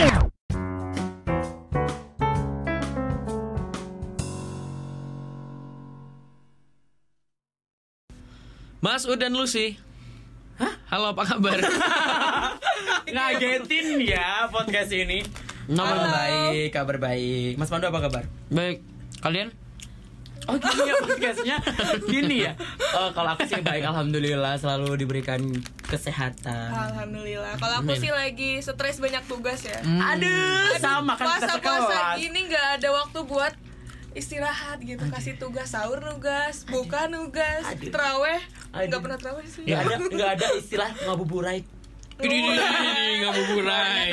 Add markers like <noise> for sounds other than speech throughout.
Mas Ud dan Lucy. Hah? Halo, apa kabar? <laughs> Ngagetin ya podcast ini. Nama baik, kabar baik. Mas Pandu apa kabar? Baik. Kalian? Oh gini ya podcastnya. Gini ya. Oh kalau aku sih baik Alhamdulillah Selalu diberikan kesehatan. Alhamdulillah. Kalau aku Amin. sih lagi stres banyak tugas ya. Aduh sama kan kita Puasa-puasa gini nggak ada waktu buat istirahat gitu. Kasih tugas sahur nugas buka nugas Aduh. teraweh Aduh. nggak pernah teraweh sih. Nggak ada, nggak ada istilah ngabuburit Ini ini ini ngabuburit.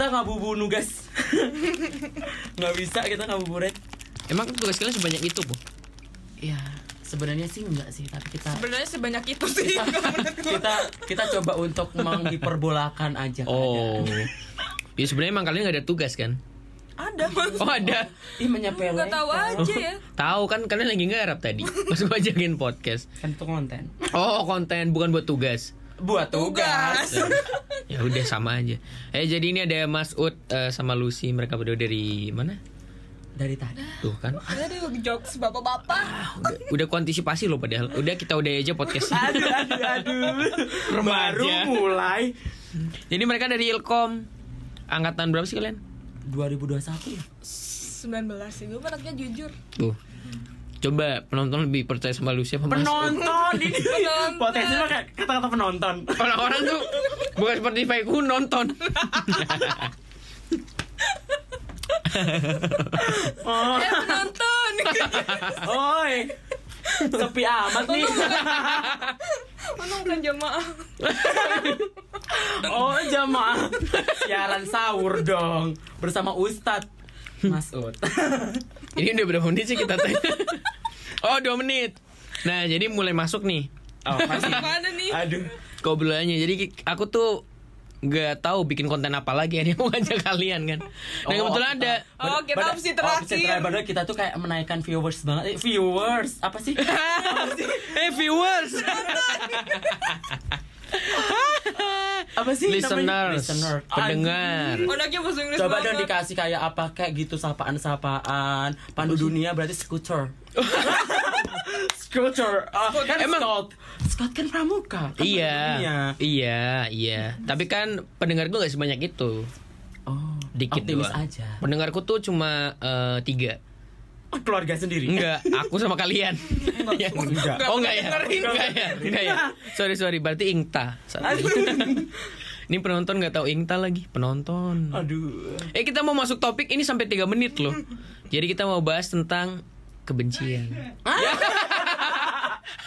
Kita kita ngabubu nugas <laughs> Nggak bisa kita ngabuburit Emang tugas kalian sebanyak itu, Bu? Ya sebenarnya sih enggak sih Tapi kita sebenarnya sebanyak itu sih kita kita coba untuk menghiperbolakan aja Oh. Ya sebenarnya emang kalian gak ada tugas kan? ada mas Oh ada. Ih menyepelekan nggak tahu aja ya <laughs> Tahu kan kalian lagi ngarap tadi. <laughs> Pas gua ajakin podcast. Kan itu konten Oh, konten bukan buat tugas. Buat tugas Ya udah sama aja. Eh jadi ini ada Mas Ud eh, sama Lucy, mereka berdua dari mana? Dari tadi Tuh kan. Aduh jokes bapak-bapak Udah, udah kuantisipasi loh padahal. Udah kita udah aja podcast. Aduh aduh aduh Baru mulai Jadi mereka dari Ilkom. Angkatan berapa sih kalian? 2021 ya 19 sih gue anaknya jujur Tuh. Coba penonton lebih percaya sama Lucy apa? Penonton ini. Penonton. Potensi mah kayak kata-kata penonton. Orang-orang tuh bukan seperti Faiku nonton. Oh. Eh penonton. Oi. Sepi amat nih. Untung bukan jamaah. Oh jamaah. Siaran sahur dong Bersama Ustadz <laughs> Mas Ut <laughs> Ini udah berapa menit sih kita tanya? <laughs> Oh, dua menit. Nah, jadi mulai masuk nih Oh masih mana nih Aduh obrolannya. Jadi ki- aku tuh nggak tahu bikin konten apa lagi yang mau ngajak kalian kan. Nah, kebetulan ada Oh, kita Pada- opsi Oh, terakhir. opsi terakhir Padahal kita tuh kayak menaikkan viewers banget eh, Viewers Apa sih? eh viewers, Apa sih namanya? listeners, Listener pendengar. anaknya bahasa Inggris Coba banget. dong dikasih kayak apa kayak gitu sapaan-sapaan. Pandu dunia berarti scooter. <laughs> scooter. Ah, kan Emang- Scott. Scott kan pramuka. Kan Iya, Pandu dunia. iya, iya. Tapi kan pendengar gue gak sebanyak itu. Oh, Dikit optimis doang. aja. Pendengarku tuh cuma eh, tiga. Keluarga sendiri. Enggak, aku sama kalian. Ya, enggak. Oh enggak ya? Enggak ya? Enggak ya? Sorry sorry, berarti Ingta. Ini penonton nggak tahu Ingta lagi, penonton. Aduh. Eh kita mau masuk topik ini sampai 3 menit loh. Jadi kita mau bahas tentang kebencian. Ya. <laughs>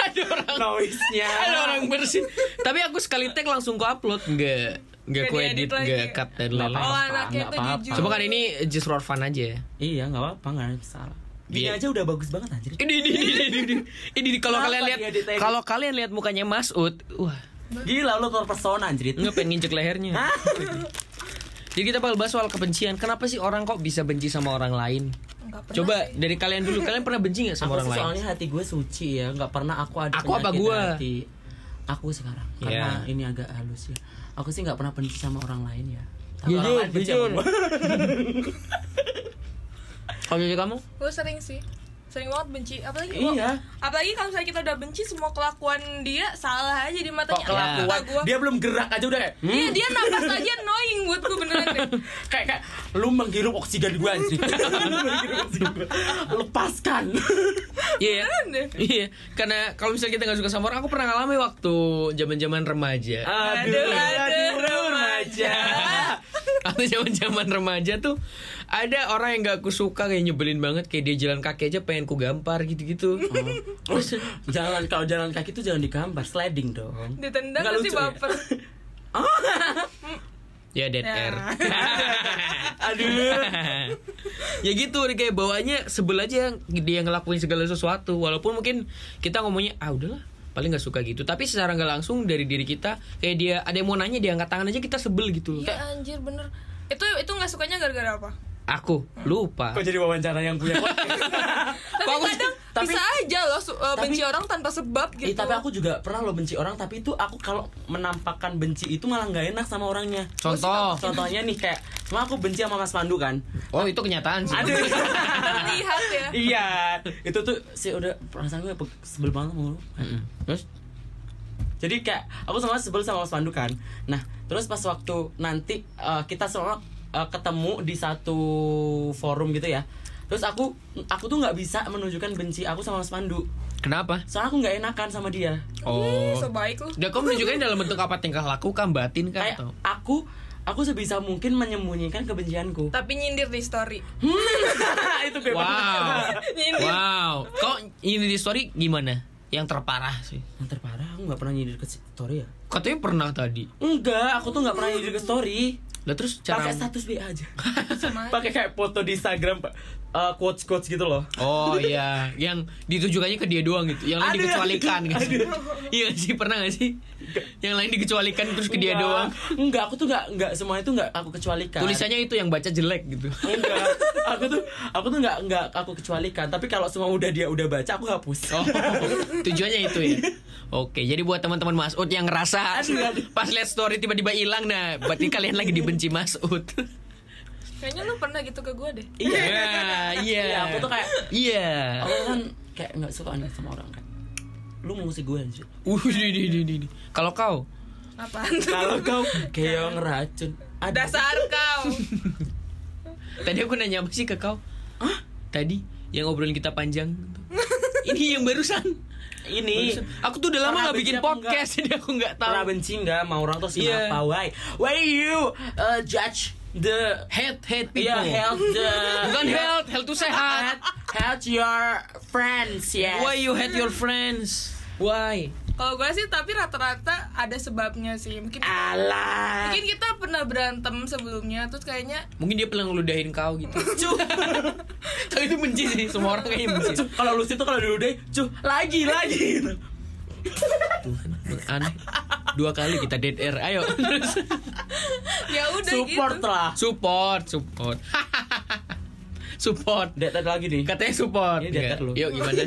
ada orang Noise-nya. ada orang bersih. Tapi aku sekali tag langsung ku upload, enggak enggak Nggak ku edit, enggak cut dan Nggak lain-lain. oh apa-apa, anaknya nggak tuh jujur Coba kan ini just for fun aja. Iya, nggak apa-apa, nggak ada salah. Gini Iya. aja udah bagus banget anjir. Ini ini ini ini, ini, kalau kalian lihat kalau kalian lihat mukanya Mas Ud, wah, Gila lu terpesona anjir. nggak pengen nginjek lehernya. Jadi kita bakal bahas soal kebencian. Kenapa sih orang kok bisa benci sama orang lain? Coba sih. dari kalian dulu, kalian pernah benci nggak sama aku orang lain? soalnya hati gue suci ya nggak pernah aku ada Aku apa gua? hati. aku sekarang karena Iya. ini agak halus ya aku sih nggak pernah benci sama orang lain ya Tapi Jujur, orang lain jujur. <laughs> gua. Kalau dari kamu? gue sering sih sering banget benci apalagi Iya. apalagi kalau misalnya kita udah benci semua kelakuan dia salah aja di kok matanya kelakuan Kata gua. dia belum gerak aja udah kayak Iya hmm, dia nafas aja annoying buat gue beneran deh <laughs> kayak kayak lu menghirup oksigen gue anjing <laughs> Lu menghirup oksigen gua. lepaskan <laughs> Iya, ya? Deh iya. Karena kalau misalnya kita nggak suka sama orang, aku pernah ngalamin waktu zaman-zaman remaja. Aduh, aduh, remaja Atau zaman-zaman remaja tuh ada orang yang gak aku suka kayak nyebelin banget kayak dia jalan kaki aja pengen ku gampar gitu-gitu. Terus <laughs> jalan kalau jalan kaki tuh jangan digambar sliding dong ditendang Nggak nanti lucu ya? baper <laughs> ya dead Ya. air. <laughs> aduh ya gitu kayak bawanya sebel aja dia ngelakuin segala sesuatu walaupun mungkin kita ngomongnya ah udahlah paling nggak suka gitu. Tapi secara nggak langsung dari diri kita kayak dia ada yang mau nanya dia angkat tangan aja kita sebel gitu iya Kayak, anjir bener. Itu itu nggak sukanya gara-gara apa? Aku lupa. Kok jadi wawancara yang punya podcast? <laughs> Tapi Kok aku- kadang Tapi- bisa aja loh su- uh, Tapi- benci orang tanpa sebab gitu Eh, tapi aku juga pernah lo benci orang tapi itu aku kalau menampakkan benci itu malah nggak enak sama orangnya. Contoh. Contohnya nih kayak, cuma aku benci sama Mas Pandu kan. Oh itu kenyataan sih. Aduh. <laughs> terlihat ya iya, itu tuh sih udah perasaan gue sebel banget sama lu. Mm-mm. Terus Jadi kayak aku sama sebel sama Mas Pandu kan. Nah, terus pas waktu nanti uh, kita semua uh, ketemu di satu forum gitu ya. Terus aku aku tuh nggak bisa menunjukkan benci aku sama Mas Pandu. kenapa? Soalnya aku nggak enakan sama dia. Oh. so baik lu Udah kau menunjukkan dalam bentuk apa tingkah laku kan batin kan Kayak atau? aku aku sebisa mungkin menyembunyikan kebencianku. tapi nyindir di story <laughs> itu gue Wow. <laughs> nyindir Wow. Kok ini di story gimana? Yang terparah sih. Yang terparah aku nggak pernah nyindir ke story ya. Katanya pernah tadi. Enggak, aku tuh nggak pernah nyindir ke story. Lah terus cara Pakai status. Sama <laughs> aja. Pakai kayak foto di Instagram, Pak. Uh, quotes quotes gitu loh. Oh iya, yang ditujukannya ke dia doang gitu. Yang lain Aduh, dikecualikan aduh, gitu. aduh. Iya nggak sih, pernah gak sih? Yang lain dikecualikan terus ke dia Enggak. doang. Enggak, aku tuh enggak enggak semua itu enggak aku kecualikan. Tulisannya itu yang baca jelek gitu. enggak. Aku tuh aku tuh enggak enggak aku kecualikan, tapi kalau semua udah dia udah baca aku hapus. Oh, tujuannya itu ya. Oke, jadi buat teman-teman Masud yang ngerasa Aduh, aduh. pas lihat story tiba-tiba hilang, nah berarti kalian lagi dibenci Masud. Kayaknya lu pernah gitu ke gue deh Iya. <laughs> Iya, iya. Aku tuh kayak Iya. aku kan kayak enggak suka aneh sama orang kan. Lu mau gue anjir. Uh, di, di, di. Kalau kau, apaan tuh Kalau kau kayak ngeracun. Ada dasar kau <laughs> tadi aku nanya apa sih ke kau? Tadi yang obrolan kita panjang. <laughs> Ini yang barusan. ini Barusan. Aku tuh udah lama Pernah gak benci bikin apa podcast, jadi aku nggak tahu. pernah benci nggak sama orang terus Iya. kenapa? Why? Why you uh, judge the Hate, hate people. yeah, health the <laughs> Bukan health, health tuh sehat. Help your friends, yes. Why you hate your friends? Why? kalau gue sih tapi rata-rata ada sebabnya sih mungkin Alah. mungkin kita pernah berantem sebelumnya terus kayaknya Mungkin dia pernah ngeludahin kau gitu. <laughs> Tapi itu benci sih, semua orang kayaknya benci. Cuh, kalau lu situ kalau dulu deh, cuh, lagi lagi. Tuhan, aneh. Dua kali kita dead air. Ayo. <laughs> Ya udah Support gitu lah. support, support. <laughs> support. Air lagi nih. Katanya support. Ini dead air loh. Yuk gimana?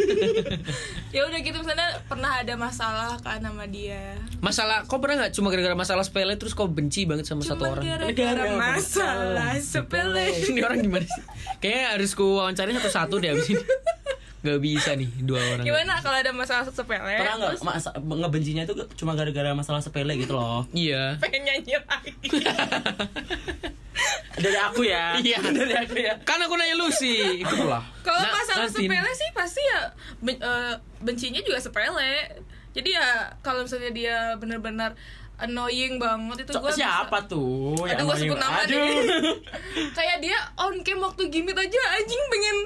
<laughs> ya udah gitu misalnya pernah ada masalah kan sama dia masalah, kau pernah nggak cuma gara-gara masalah sepele terus kau benci banget sama satu Cuma orang? gara-gara Gara-gara masalah masalah sepele ini orang gimana sih? Kayaknya harus ku wawancarin satu-satu deh abis ini. <laughs> Gak bisa nih dua orang. gimana kalau ada masalah sepele Pernah nggak terus masa ngebencinya itu cuma gara-gara masalah sepele gitu loh. Iya. pengen nyanyi lagi <laughs> Dari aku ya. Iya. <laughs> Dari aku ya. Kan aku nanya lu sih. Itulah. kalau Nah, masalah nanti. sepele sih pasti ya ben- eh, bencinya juga sepele jadi ya kalau misalnya dia benar-benar annoying banget itu gue siapa tuh? Aduh, gue sebut nama Aduh. deh. kayak dia on cam waktu gimit aja anjing pengen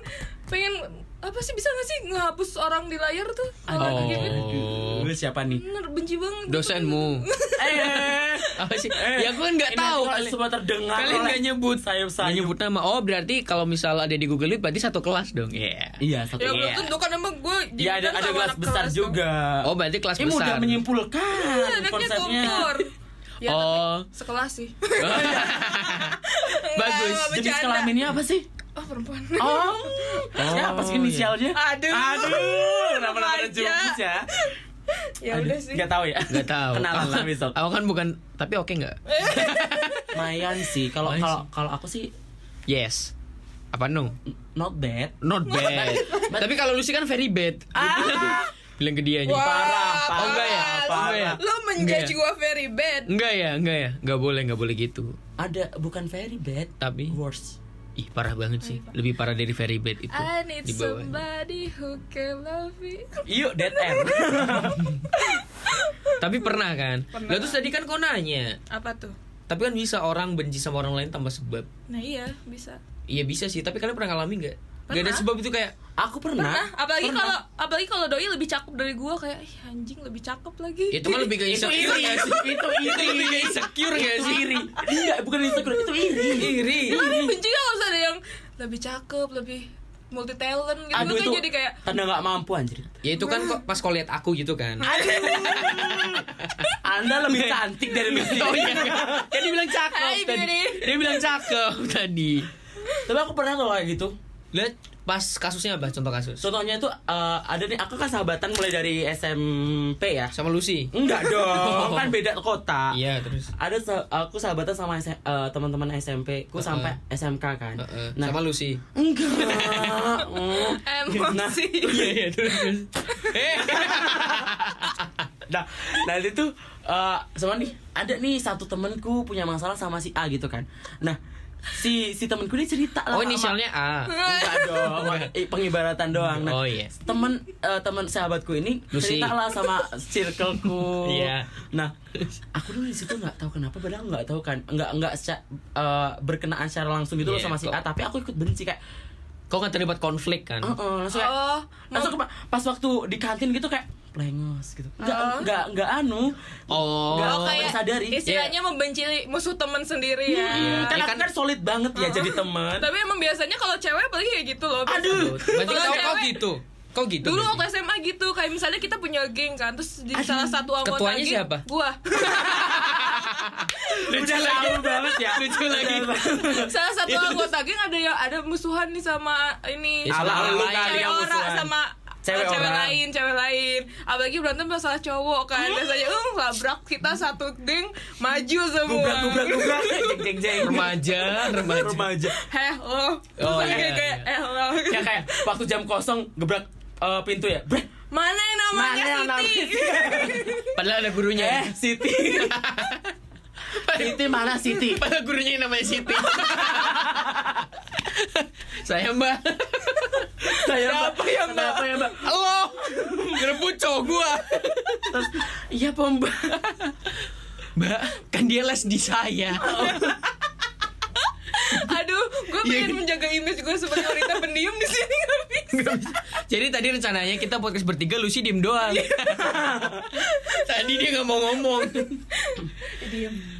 pengen apa sih bisa gak sih ngehapus orang di layar tuh Oh. Aduh, siapa nih? bener benci banget gitu. Dosenmu. <laughs> Eh, Apa sih? Ya aku kan nggak tahu. Kalian, semua terdengar kalian nggak nyebut. sayup Nggak sayup. nyebut nama. Oh berarti kalau misal ada di Google Meet berarti satu kelas dong. Iya. Iya, satu. ya belum Iya. tentu kan emang gue Ya ada ada kelas besar juga. Oh berarti kelas Ini mudah besar. menyimpulkan anaknya konsepnya. kompor ya Oh. tapi sekelas sih <laughs> Bagus. Jenis kelaminnya apa sih? Oh perempuan Oh, siapa sih iya. inisialnya? Aduh. Aduh, kenapa namanya. Jubis ya? ya udah sih Gak tahu ya? Gak tahu. Kenalan lah besok. Aku kan bukan. Tapi oke nggak? <laughs> Lumayan sih. Kalau kalau sih. kalau aku sih Yes. Apa no? not bad. Not bad. Tapi kalau lu sih kan very bad. <laughs> Bilang ke dia Wah, Parah, Oh enggak ya? parah. Ya? lo menjudge Enggak. gue very bad Enggak ya, enggak ya. Enggak boleh, enggak boleh gitu. Ada bukan very bad, Tapi worse. Ih parah banget sih. Lebih parah dari very bad itu. I need di bawahnya. somebody who can love me Yuk, dead end. <laughs> Tapi pernah kan? Pernah. Terus tadi kan kau nanya. apa tuh Tapi kan bisa orang benci sama orang lain tanpa sebab. nah iya bisa Iya bisa sih, tapi kalian pernah ngalamin nggak? Gak ada sebab itu kayak Aku pernah. Pernah, apalagi kalau apalagi kalau doi lebih cakep dari gua kayak ih anjing lebih cakep lagi. itu mah lebih ke itu insecure iri, nggak sih? itu Itu lebih ke insecure gak sih? iri. Enggak, bukan insecure, itu iri. Iri. Gimana benci kan harus ada yang lebih cakep, lebih multi talent gitu Aduh kan itu jadi kayak tanda nggak mampu anjir. Ya itu kan kok pas kau lihat aku gitu kan. Anda lebih cantik dari Lucy. Oh iya kan? Dia bilang cakep Hai, tadi. Dia bilang cakep tadi. Tapi aku pernah tuh kayak gitu. Lihat Pas kasusnya apa? Contoh kasus. Contohnya itu eh, ada nih aku kan sahabatan mulai dari SMP ya. Sama Lucy. Enggak <laughs> dong, kan beda kota. Iya, terus. Ada aku sahabatan sama eh, teman-teman SMP ku Heeh. sampai SMK kan. Heeh, Nah, sama Lucy. enggak. <laughs> Nah, Emosi. Iya, iya, terus. terus. <laughs> Eh. nah, nah itu eh sama nih ada nih satu temenku punya masalah sama si A gitu kan. Nah, si si temenku ini cerita lah Oh, inisialnya A. Enggak <laughs> dong, eh, pengibaratan doang. Nah, Oh, iya. temen eh, temen sahabatku ini Lucy. cerita lah sama circleku. Iya. Nah, aku dulu di situ nggak tahu kenapa, padahal nggak tahu kan, nggak nggak eh, berkenaan secara langsung gitu loh Iya, sama si. A, tapi aku ikut benci kayak, Kok nggak terlibat konflik kan? "Eh, eh," langsung kayak, Oh, langsung ke- pas waktu di kantin gitu kayak plengos gitu, nggak Oh. nggak nggak anu, Oh. Nggak, Oh, kayak sadari. istilahnya membenci musuh teman sendiri ya. Iya. kan Ya aku kan- kan solid banget ya jadi teman. Tapi emang biasanya kalau cewek apalagi kayak gitu loh. Aduh. Berarti Kalau kau, kau cewek- gitu. Kau gitu. Dulu berarti? waktu SMA gitu, kayak misalnya kita punya geng kan, terus di Aduh, salah satu anggota ketuanya geng, siapa? Gua. <laughs> Lucu Udah lagi. banget ya. Lucu lagi. <laughs> salah satu anggota geng ada yang ada musuhan nih sama ini. Ya, sama Ala orang lu lain. kali yang musuhan. sama Cewek cewek orang. lain, cewek lain. Apalagi berantem masalah cowok kan. Biasanya um labrak kita satu geng maju semua. Gubrak gubrak gubrak, jeng <laughs> jeng jeng. Remaja, remaja. Remaja. Heh lo. Terus Oh, kayak iya, kayak iya. eh lo. Ya kayak waktu jam kosong gebrak eh, pintu ya. Brek. Mana yang namanya Mana yang namanya Siti? <laughs> Padahal ada gurunya. Eh, Siti. <laughs> Siti mana Siti? Padahal gurunya yang namanya Siti. <laughs> Saya mbak. Saya Siapa ya, Mbak? Kenapa ya, Mbak? Halo. Ngerebut cowok gua. Terus, iya, Pak, Mbak. Mbak, kan dia les di saya. Aduh, gue Iya, pengen menjaga image gue sebagai wanita pendiam di sini nggak bisa. Jadi tadi rencananya kita podcast bertiga Lucy diem doang. tadi dia nggak mau ngomong.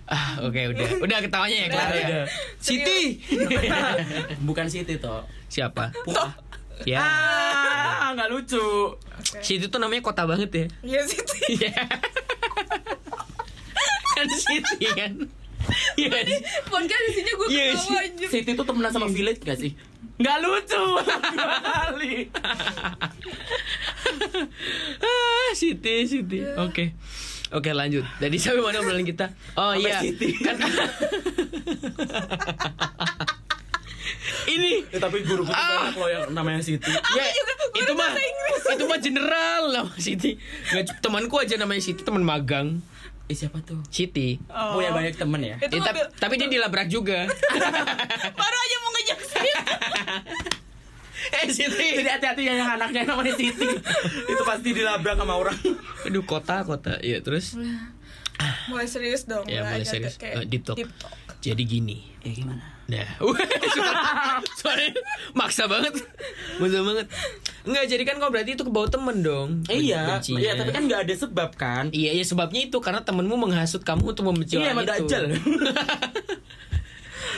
Ah, oke udah. Udah ketawanya ya kelar ya. Siti. Bukan Siti toh. Siapa? Puah. Ya. Ah, nggak lucu. Siti tuh namanya kota banget ya. Iya Siti. Iya. kan Siti kan. Iya. Podcast di sini gue Iya, ketawa aja. Siti tuh temenan sama Village gak sih? Nggak lucu. Dua <laughs> kali. ah, Siti, Siti. Oke. Oke lanjut. Jadi sampai mana obrolan kita? Oh Sampai iya. Siti. Kan <laughs> Ini Ya, tapi guru tuh Ah. banyak loh yang namanya Siti. ya, itu mah itu mah general lah Siti. Nggak, temanku aja namanya Siti, teman magang. Eh siapa tuh? Siti. Punya banyak temen ya? Itu Eh, mobil- tapi dia dilabrak juga. <laughs> baru aja mau ngejek sih. <laughs> eh Siti. Jadi hati-hati ya yang anaknya namanya Siti. <laughs> Itu pasti dilabrak sama orang. Aduh kota kota. Ya terus Mulai serius dong. ya mulai serius. kayak Eh, deep talk. deep talk. Jadi gini. Ya gimana? Nah, suaranya maksa banget, maksa banget. Enggak, jadi kan kau berarti itu ke bawah temen dong. Eh, iya, bencinya. iya tapi kan nggak ada sebab kan. Iya, iya sebabnya itu karena temenmu menghasut kamu untuk membenci Iya, orang itu. dajal. <laughs>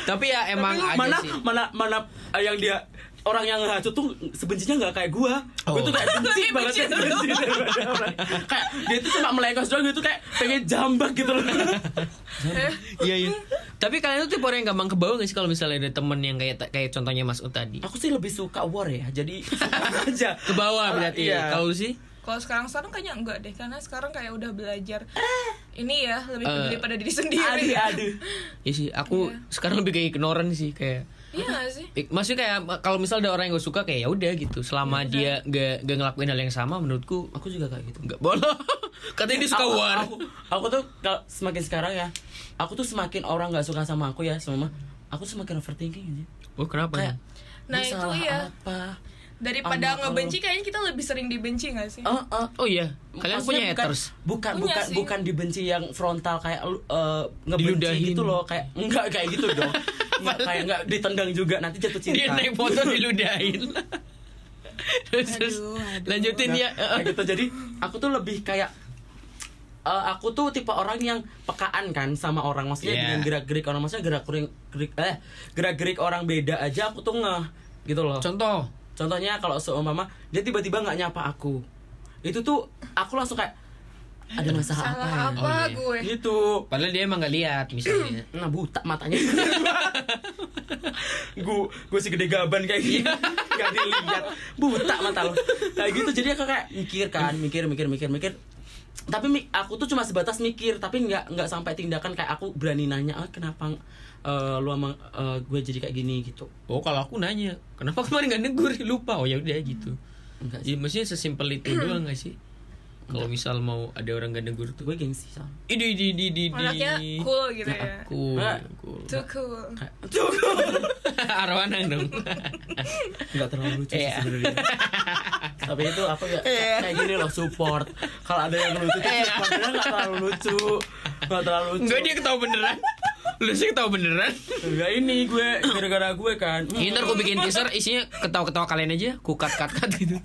Tapi ya emang ada mana sih. mana mana eh, yang dia orang yang ngaco tuh sebencinya nggak kayak gua. Oh. Gua tuh kayak benci banget ya, lu. benci <laughs> daripada orang. Kayak dia tuh cuma melengos doang gitu kayak pengen jambak gitu loh. Eh, <laughs> Iya, iya. Tapi kalian tuh tipe orang yang gampang kebawa gak sih kalau misalnya ada temen yang kayak kayak contohnya Mas Ut tadi? Aku sih lebih suka war ya. Jadi <laughs> suka aja. Ke bawah berarti. Iya. Kalau lu sih? Kalau sekarang sekarang kayaknya enggak deh, karena sekarang kayak udah belajar ini ya lebih Eh, peduli pada diri sendiri. Aduh, aduh. Iya sih, aku Iya. sekarang lebih kayak ignoran sih kayak Iya gak sih? Maksudnya kayak kalau misal ada orang yang gue suka kayak ya udah gitu. Selama dia gak, gak ngelakuin hal yang sama menurutku Aku juga kayak gitu. nggak boleh. <laughs> Katanya dia suka aku, war. Aku, aku tuh kalau semakin sekarang ya, aku tuh semakin orang nggak suka sama aku ya, sama aku tuh semakin overthinking aja. Oh kenapa? Kayak Nah, itu iya. Apa? Daripada Sama ngebenci kayaknya kita lebih sering dibenci gak sih? Eh, eh, Oh iya, kalian Maksudnya punya bukan, haters. Bukan Punya bukan sih. bukan dibenci yang frontal kayak lu eh, ngebenci Diludahin. gitu loh kayak enggak kayak gitu dong. <laughs> Kayak enggak ditendang juga nanti jatuh cinta. Dia naik motor diludahin. terus, terus Aduh, aduh. lanjutin Nah, ya. kayak gitu. Jadi aku tuh lebih kayak eh, aku tuh tipe orang yang pekaan kan sama orang maksudnya Yeah. dengan gerak-gerik orang maksudnya gerak-gerik gerik eh gerak-gerik orang beda aja aku tuh ngeh gitu loh. Contoh. Contohnya kalau seumpama dia tiba-tiba nggak nyapa aku. Itu tuh aku langsung kayak ada masalah apa Salah ya? apa Oh, iya. gue? Gitu. Padahal dia emang gak lihat misalnya. <clears throat> Nah buta matanya <laughs> Gue gue segede gaban kayak gini <laughs> Gak dilihat Buta mata lo Kayak gitu jadi aku kayak mikir kan Mikir mikir mikir mikir tapi aku tuh cuma sebatas mikir tapi nggak nggak sampai tindakan kayak aku berani nanya ah, kenapa eh, lu sama eh, gue jadi kayak gini gitu Oh kalau aku nanya, kenapa kemarin gak negur? Lupa. Oh ya udah gitu. enggak sih Jadi maksudnya sesimpel itu doang gak sih? Kalau misal mau ada orang gak negur tuh. gue gengsi soalnya Ini di di di di. Anaknya cool gitu ya. Cool, Nah. cool. Too cool. kayak <laughs> tuh Arwana dong. nggak terlalu lucu sih Iya. sebenarnya <laughs> tapi itu aku ya kayak gini loh support kalau ada yang lucu tuh sebenarnya nggak terlalu lucu nggak terlalu lucu Enggak dia ketawa beneran. Lu sih ketawa beneran. Enggak ini gue gara-gara gue kan Ini ntar gue bikin teaser isinya ketawa-ketawa kalian aja, ku cut cut cut gitu.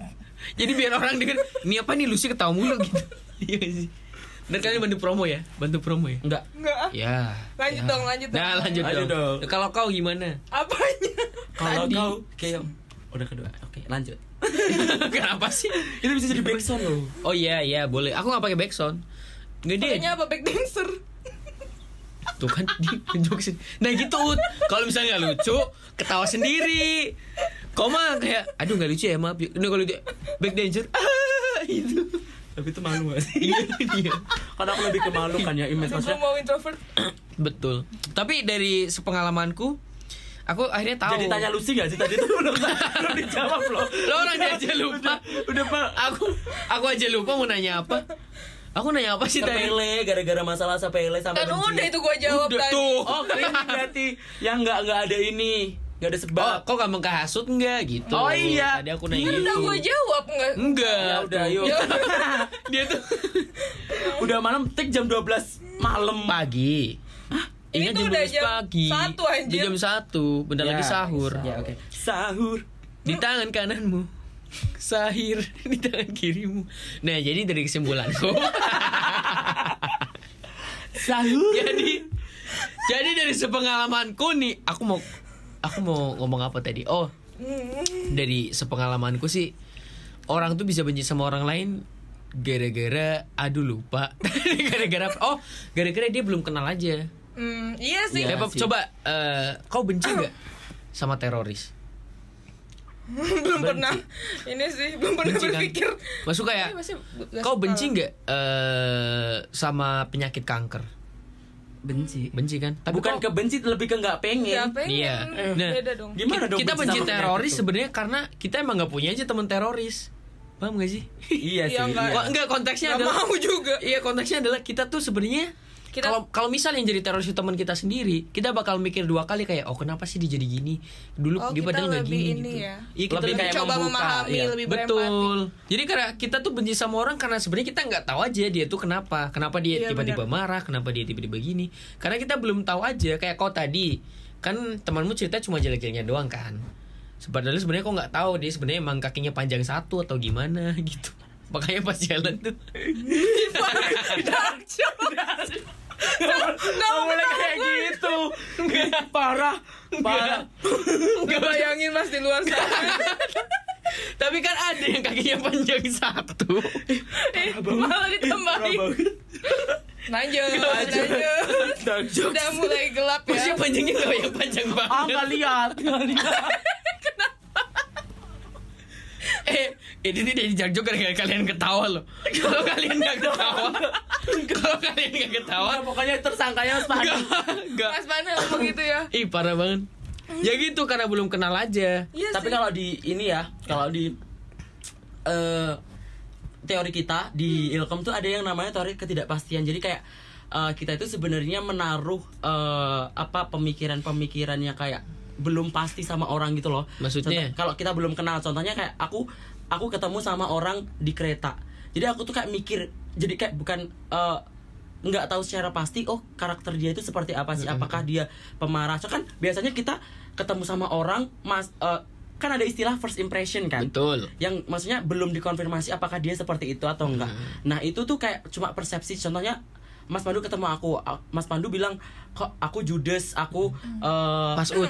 Jadi biar orang denger, ini apa nih Lucy ketawa mulu <laughs> gitu. Iya sih. Dan kalian bantu promo ya, bantu promo ya. enggak Enggak. ah. Ya. Lanjut ya. dong, lanjut dong. Nah, lanjut, Lanjut dong. dong. Kalau kau gimana? Apanya? kalau Tadi. kau kayak udah kedua oke lanjut <laughs> Kenapa sih? itu bisa jadi backsound loh Oh iya iya boleh. Aku nggak pakai backsound. Deh. Pakainya apa back dancer? Tuh kan di. <laughs> Nah gitu Ut. Kalau misalnya nggak lucu, ketawa sendiri. Kau mah kayak, aduh nggak lucu ya maaf. Ini kalau dia back danger, ah <laughs> itu. tapi itu malu gak sih Iya iya. karena aku lebih ke malu kan ya image mau introvert. <clears throat> Betul. Tapi dari sepengalamanku, aku akhirnya tahu. jadi tanya Lucy gak sih tadi itu belum belum dijawab loh Lo orang dia aja lupa. udah pak Aku aku aja lupa mau nanya apa. Aku nanya apa sih tadi? sepele gara-gara masalah sepele sampai Kan benci. udah itu gue jawab Udah tadi. tuh. oh ini berarti yang nggak nggak ada ini nggak ada Oh, sebab kok kamu kehasut enggak gitu? Oh, iya. Tadi aku nanya gitu. udah gue jawab enggak? Enggak. Ya udah, yuk. <laughs> Dia tuh <laughs> udah malam tik jam 12 malam pagi. Ini Ingat tuh udah jam pagi. satu, anjir. Jam satu, bentar lagi sahur. ya oke sahur Di tangan kananmu. <laughs> Sahir di tangan kirimu. Nah, jadi dari kesimpulanku. sahur jadi jadi dari sepengalamanku nih, aku mau aku mau ngomong apa tadi? Oh, dari sepengalamanku sih orang tuh bisa benci sama orang lain gara-gara aduh lupa <laughs> gara-gara oh gara-gara dia belum kenal aja Hmm, iya sih. Iya. Coba sih. coba eh, kau benci nggak sama teroris <laughs> belum pernah ini sih belum pernah Benci kan? berpikir. Masuk kayak gak kau benci nggak eh, sama penyakit kanker benci benci kan tapi bukan kau- kebenci lebih ke nggak pengen Nggak pengen. Iya. Nah, Beda dong. Gimana kita, dong kita benci teroris tuh? sebenarnya karena kita emang nggak punya aja teman teroris paham gak sih iya sih Iya, nggak- iya. Kok enggak konteksnya Nggak adalah mau juga. Iya konteksnya adalah kita tuh sebenarnya Kita- kalau kalau misal yang jadi teroris teman kita sendiri, kita bakal mikir dua kali kayak oh kenapa sih dia jadi gini? Dulu Oh, dia padahal nggak gini ini gitu. ya. Iya kita Lebih lebih kayak coba membuka, memahami iya. lebih berempati. Betul. Jadi karena kita tuh benci sama orang karena sebenarnya kita nggak tahu aja dia tuh kenapa, kenapa dia Iya, tiba-tiba benar. marah, kenapa dia tiba-tiba gini. Karena kita belum tahu aja kayak kau tadi kan temanmu cerita cuma jelek-jeleknya doang kan. Padahal sebenarnya kau nggak tahu dia sebenarnya emang kakinya panjang satu atau gimana <laughs> gitu. Makanya pas jalan tuh <laughs> <laughs> Dark Nggak boleh kayak gitu parah parah Gak bayangin mas di luar sana. Tapi kan ada yang kakinya panjang satu. Malah ditambahin. Lanjut, lanjut. jokes Udah mulai gelap ya. panjangnya gak yang panjang ah banget. nggak lihat nggak lihat Eh, ini dari jarjok gara-gara kalian ketawa loh. Kalau kalian gak ketawa, kalau kalian gak ketawa, pokoknya tersangkanya Mas Pandu gak, gak. Mas Pana ngomong gitu ya. Ih parah banget. Ya gitu karena belum kenal aja. Iya tapi kalau di ini ya kalau di eh teori kita di ilkom tuh ada yang namanya teori ketidakpastian jadi kayak eh, kita itu sebenarnya menaruh eh, apa pemikiran-pemikirannya kayak belum pasti sama orang gitu loh Maksudnya? Contoh- kalau kita belum kenal contohnya kayak aku aku ketemu sama orang di kereta jadi aku tuh kayak mikir jadi kayak bukan eh, nggak tahu secara pasti oh karakter dia itu seperti apa sih? Apakah dia pemarah? So kan biasanya kita ketemu sama orang mas eh, kan ada istilah first impression kan? Betul. yang maksudnya belum dikonfirmasi apakah dia seperti itu atau enggak. Nah, itu tuh kayak cuma persepsi. Contohnya Mas Pandu ketemu aku, Mas Pandu bilang kok aku judes, aku eh Mas Ud,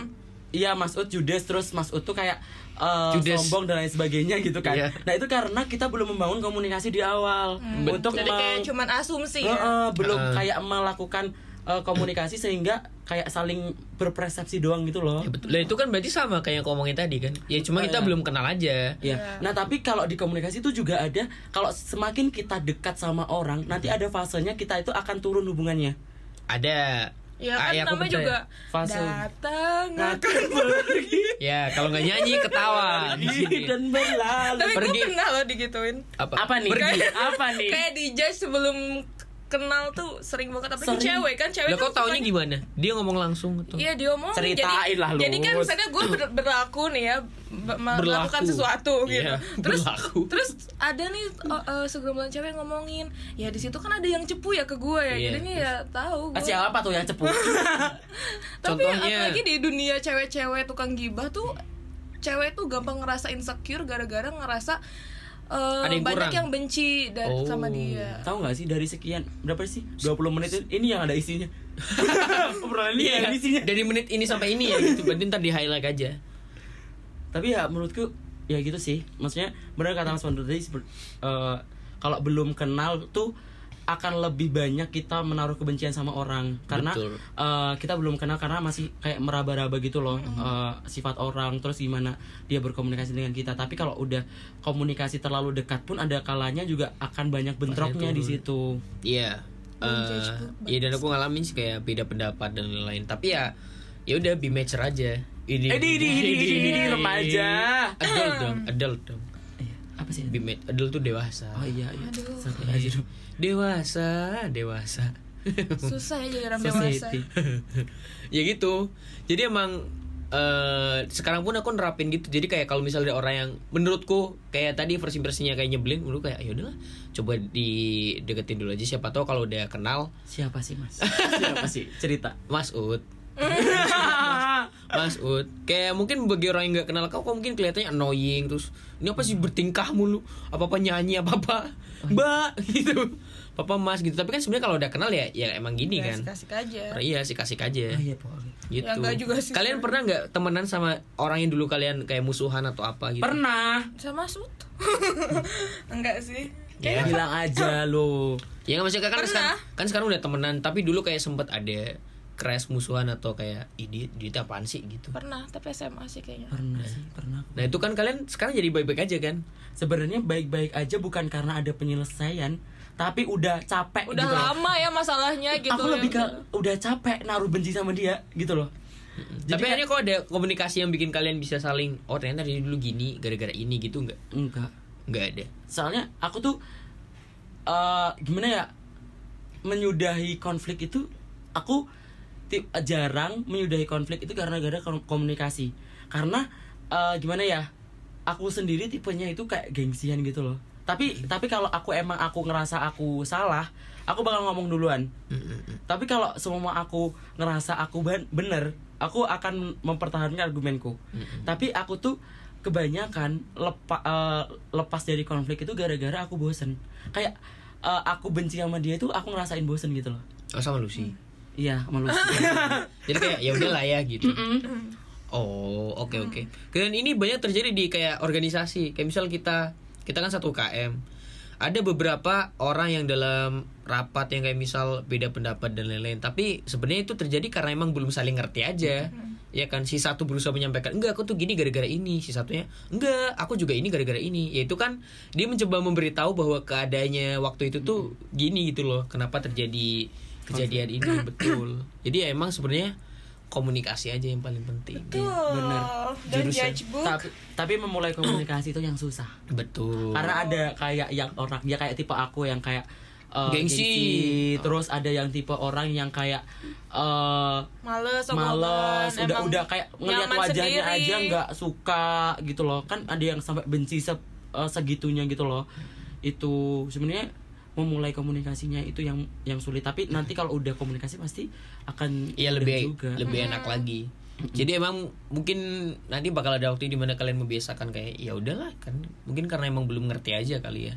Iya Mas Ud judes. Terus Mas Ud tuh kayak eh, Judes. sombong dan lain sebagainya gitu kan. Iya. Nah itu karena kita belum membangun komunikasi di awal untuk Jadi kayak cuman asumsi Eh, ya. belum Heeh. kayak melakukan eh, komunikasi sehingga kayak saling berpersepsi doang gitu loh. Ya betul. Lah itu kan berarti sama kayak yang aku omongin tadi kan. Ya cuma kita Iya. belum kenal aja. Iya. Nah, tapi kalau di komunikasi itu juga ada kalau semakin kita dekat sama orang, nanti ada fasenya kita itu akan turun hubungannya. Ada. Ya Ah, kan ya, aku namanya juga Fase. datang Akan pergi Ya, kalau nggak nyanyi ketawa. Di sini. dan berlalu. Tapi gue Pergi. pernah loh digituin Apa? Apa nih? Pergi. Apa nih? Kayak di judge sebelum kenal tuh sering banget Apalagi Sering. cewek kan Cewek Lah kan kok taunya sukanya- gimana? Dia ngomong langsung atau? Iya dia ngomong Ceritain jadi, lah, Lus. Jadi kan misalnya gue ber- berlaku nih ya be- me- Berlaku. Melakukan sesuatu gitu Iya, Terus berlaku. terus ada nih uh, uh, segerombolan cewek ngomongin Ya di situ kan ada yang cepu ya ke gue ya Iya, Jadinya ya tahu Ah, gue Siapa tuh yang cepu? <laughs> Tapi Contohnya- apalagi di dunia cewek-cewek tukang gibah tuh Cewek tuh gampang ngerasa insecure gara-gara ngerasa uh, Ada yang banyak kurang. yang benci dari Oh. sama dia Tahu nggak sih dari sekian berapa sih? 20 menit itu- ini yang ada isinya. <laughs> Obrolan ini yang ada isinya. Iya. Dari menit ini sampai ini ya <laughs> gitu. Berarti ntar di highlight aja. tapi ya menurutku ya gitu sih maksudnya benar kata Mas Pandu tadi eh, kalau belum kenal tuh akan lebih banyak kita menaruh kebencian sama orang karena Betul. eh, kita belum kenal karena masih kayak meraba-raba gitu loh eh, sifat orang terus gimana dia berkomunikasi dengan kita tapi kalau udah komunikasi terlalu dekat pun ada kalanya juga akan banyak bentroknya di situ Iya. Eh, book Iya dan aku ngalamin sih kayak beda pendapat dan lain-lain. Tapi ya ya udah be mature aja. Ini Eh, di- di- di remaja. Adult dong, adult dong. Iya, apa sih Be ma- adult tuh dewasa. oh iya iya Aduh. Sampai aja dong. Dewasa, dewasa. Susah ya jadi orang dewasa Society. <laughs> ya gitu. Jadi emang eh sekarang pun aku nerapin gitu. Jadi kayak kalau misalnya ada orang yang menurutku kayak tadi versi-versinya kayak nyebelin, menurut kayak ya udahlah, coba dideketin dulu aja siapa tahu kalau udah kenal siapa sih mas <laughs> siapa sih cerita Mas Ud. <laughs> Mas Ud Kayak mungkin bagi orang yang nggak kenal kau Kau mungkin kelihatannya annoying Terus Ini apa sih bertingkah mulu? Apa-apa nyanyi Apa-apa? Mbak <laughs> Gitu. Papa mas gitu. Tapi kan sebenarnya kalau udah kenal ya Ya emang gini Ya, kan. Kasih aja. Iya sih kasih aja. Ah, iya pokoknya. Gitu. Ya, juga sih. Kalian pernah nggak temenan sama Orang yang dulu kalian Kayak musuhan atau apa gitu? Pernah. Sama sut <laughs> enggak sih. Ya. bilang aja lo Ya maksudnya kan Pernah. sekarang, kan sekarang udah temenan Tapi dulu kayak sempet ada Crash musuhan atau kayak dia, dia apaan sih? gitu. Pernah tapi SMA sih kayaknya. Pernah sih pernah Nah itu kan kalian sekarang jadi baik-baik aja kan? Sebenarnya baik-baik aja bukan karena ada penyelesaian tapi udah capek udah gitu loh. lama ya masalahnya gitu aku ya. lebih ke udah capek naruh benci sama dia gitu loh. Tapi Jadi akhirnya kok ada komunikasi yang bikin kalian bisa saling oh ternyata dia dulu gini gara-gara ini gitu nggak? enggak. Nggak ada. soalnya aku tuh eh gimana ya menyudahi konflik itu aku jarang menyudahi konflik itu karena gara kom- komunikasi. Karena eh, gimana ya aku sendiri tipenya itu kayak gengsian gitu loh. Tapi tapi kalau aku emang aku ngerasa aku salah aku bakal ngomong duluan. Tapi kalau semua aku ngerasa aku ben- bener aku akan mempertahankan argumenku. Tapi aku tuh kebanyakan lepa, eh, lepas dari konflik itu gara-gara aku bosen. Kayak eh, aku benci sama dia itu aku ngerasain bosen gitu loh. Oh sama Lucy. Iya malu <laughs> Jadi kayak ya udahlah ya gitu. Oh oke oke. Dan ini banyak terjadi di kayak organisasi. Kayak misal kita kita kan satu KM. Ada beberapa orang yang dalam rapat yang kayak misal beda pendapat dan lain-lain. Tapi sebenarnya itu terjadi karena emang belum saling ngerti aja. Ya kan si satu berusaha menyampaikan enggak aku tuh gini gara-gara ini, si satunya enggak aku juga ini gara-gara ini. Ya itu kan dia mencoba memberitahu bahwa keadaannya waktu itu tuh gini gitu loh. Kenapa terjadi kejadian ini betul. Jadi ya emang sebenarnya komunikasi aja yang paling penting. dan Jurusan. judge book tapi tapi memulai komunikasi itu yang susah Betul. karena ada kayak yang orang dia kayak tipe aku yang kayak eh, Gengsi. terus ada yang tipe orang yang kayak eh males males udah udah kayak ngeliat wajahnya sendiri. aja nggak suka gitu loh kan ada yang sampai benci se- eh, segitunya gitu loh itu sebenarnya memulai komunikasinya itu yang yang sulit tapi nanti kalau udah komunikasi pasti akan Iya lebih juga lebih enak lagi. Jadi emang mungkin nanti bakal ada waktu di mana kalian membiasakan kayak ya udahlah kan. Mungkin karena emang belum ngerti aja kali ya.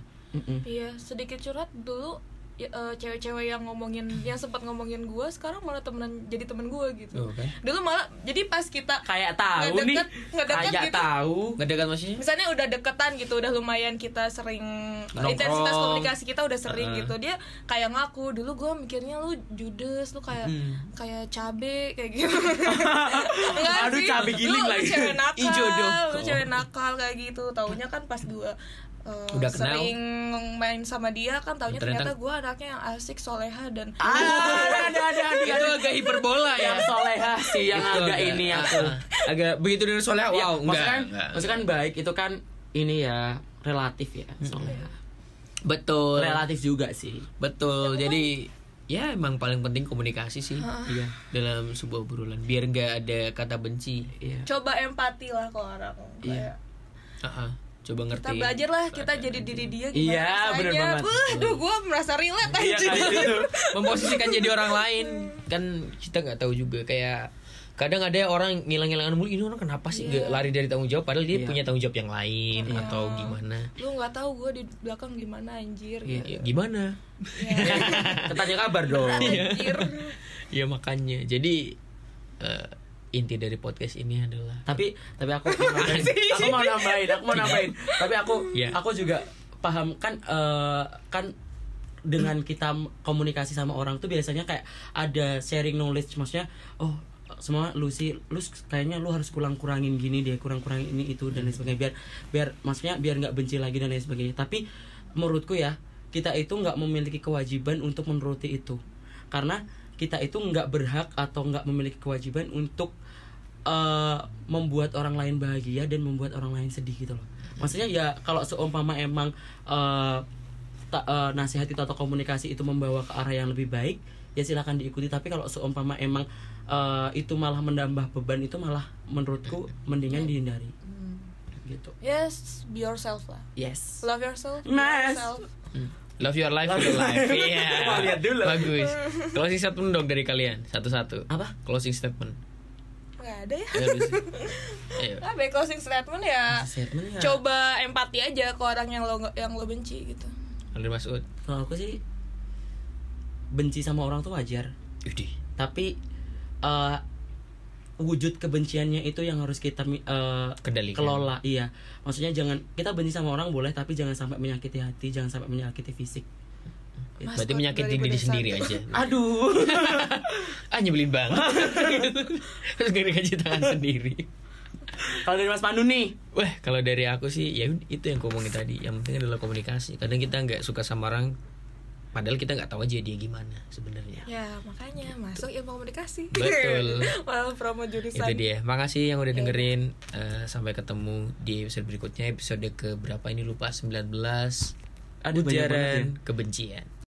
Iya sedikit curhat dulu eh, cewek-cewek yang ngomongin yang sempat ngomongin gue sekarang malah temenan jadi temen gue gitu Oh, kan? dulu malah jadi pas kita kayak tahu nih Ngedeket, ngedeket kayak gitu. tahu Nggak dekat maksudnya? misalnya udah deketan gitu udah lumayan kita sering Nongkrong. intensitas komunikasi kita udah sering Heeh. gitu dia kayak ngaku dulu gue mikirnya lu judes lu kayak Hmm. kayak cabe kayak gitu <laughs> Enggak Aduh, sih. cabe giling lu, lagi. lu cewek nakal lu cewek nakal kayak gitu taunya kan pas gue uh, Udah kenal. sering main sama dia kan taunya Ternyata- ternyata, gue anaknya yang asik soleha dan ah ada ada ada <laughs> Itu agak hiperbola ya. yang soleha sih yang Itu agak ini ah, aku ah. agak begitu dari soalnya Ya, wow maksudnya enggak, kan, enggak. maksudnya kan baik itu kan ini ya relatif ya soleha betul relatif juga sih betul jadi ya emang paling penting komunikasi sih iya dalam sebuah obrolan biar nggak ada kata benci iya coba empati lah ke orang Iya. kayak Ah, ah. Coba ngerti kita belajar lah kita jadi diri dia gimana Iya, bener banget. Aduh gue merasa relate iya aja kayak gitu. <laughs> Memposisikan jadi orang lain. Kan kita nggak tahu juga kayak kadang ada orang ngilang-ngilangan mulu ini orang kenapa sih nggak lari dari tanggung jawab? Padahal dia Iya. punya tanggung jawab yang lain atau gimana. Lu nggak tahu gue di belakang gimana anjir Iya. gitu. Gimana? <laughs> Ya, tanya kabar dong. Anjir. Ya makanya. Jadi eh, inti dari podcast ini adalah tapi tapi aku <laughs> nambahin aku mau nambahin aku mau nambahin. Tapi aku Iya. aku juga paham. Kan eh, kan dengan kita komunikasi sama orang tuh biasanya kayak ada sharing knowledge. Maksudnya oh semua lu sih lu kayaknya lu harus kurang kurangin gini deh kurang kurangin ini itu dan lain sebagainya. Biar biar maksudnya biar nggak benci lagi dan lain sebagainya. Tapi menurutku ya kita itu nggak memiliki kewajiban untuk menuruti itu. Karena kita itu nggak berhak atau nggak memiliki kewajiban untuk eh, membuat orang lain bahagia dan membuat orang lain sedih gitu loh maksudnya ya kalau seumpama emang eh, ta- eh, nasihat itu atau komunikasi itu membawa ke arah yang lebih baik ya silakan diikuti tapi kalau seumpama emang eh, itu malah menambah beban itu malah menurutku mendingan dihindari gitu yes be yourself lah yes love yourself be Nice. yourself Hmm. Love your life, Love your life. Iya. Mau lihat dulu. Bagus. <laughs> Closing statement dong dari kalian satu-satu. Apa? Closing statement. Nggak ada ya <laughs> ya, closing statement ya Statement ya. coba empati aja ke orang yang lo yang lo benci gitu Andre Masud. kalau aku sih benci sama orang tuh wajar Yudi. tapi eh, wujud kebenciannya itu yang harus kita eh, Kendalikan. kelola iya maksudnya jangan kita benci sama orang boleh tapi jangan sampai menyakiti hati jangan sampai menyakiti fisik Mas, Berarti menyakiti diri 2021. sendiri aja. <laughs> aduh <laughs> ah nyebelin banget. <laughs> Terus gak dikasih tangan sendiri. kalau dari Mas Pandu nih Wah, kalau dari aku sih ya itu yang aku ngomongin tadi. Yang penting adalah komunikasi. Kadang kita nggak suka sama orang padahal kita nggak tahu aja dia gimana sebenarnya. ya makanya masuk ilmu komunikasi Betul. malah promo jurusan Itu dia. Makasih yang udah dengerin. Eh, sampai ketemu di episode berikutnya. Episode ke berapa ini lupa 19. Aduh, banget ya. Ujaran kebencian.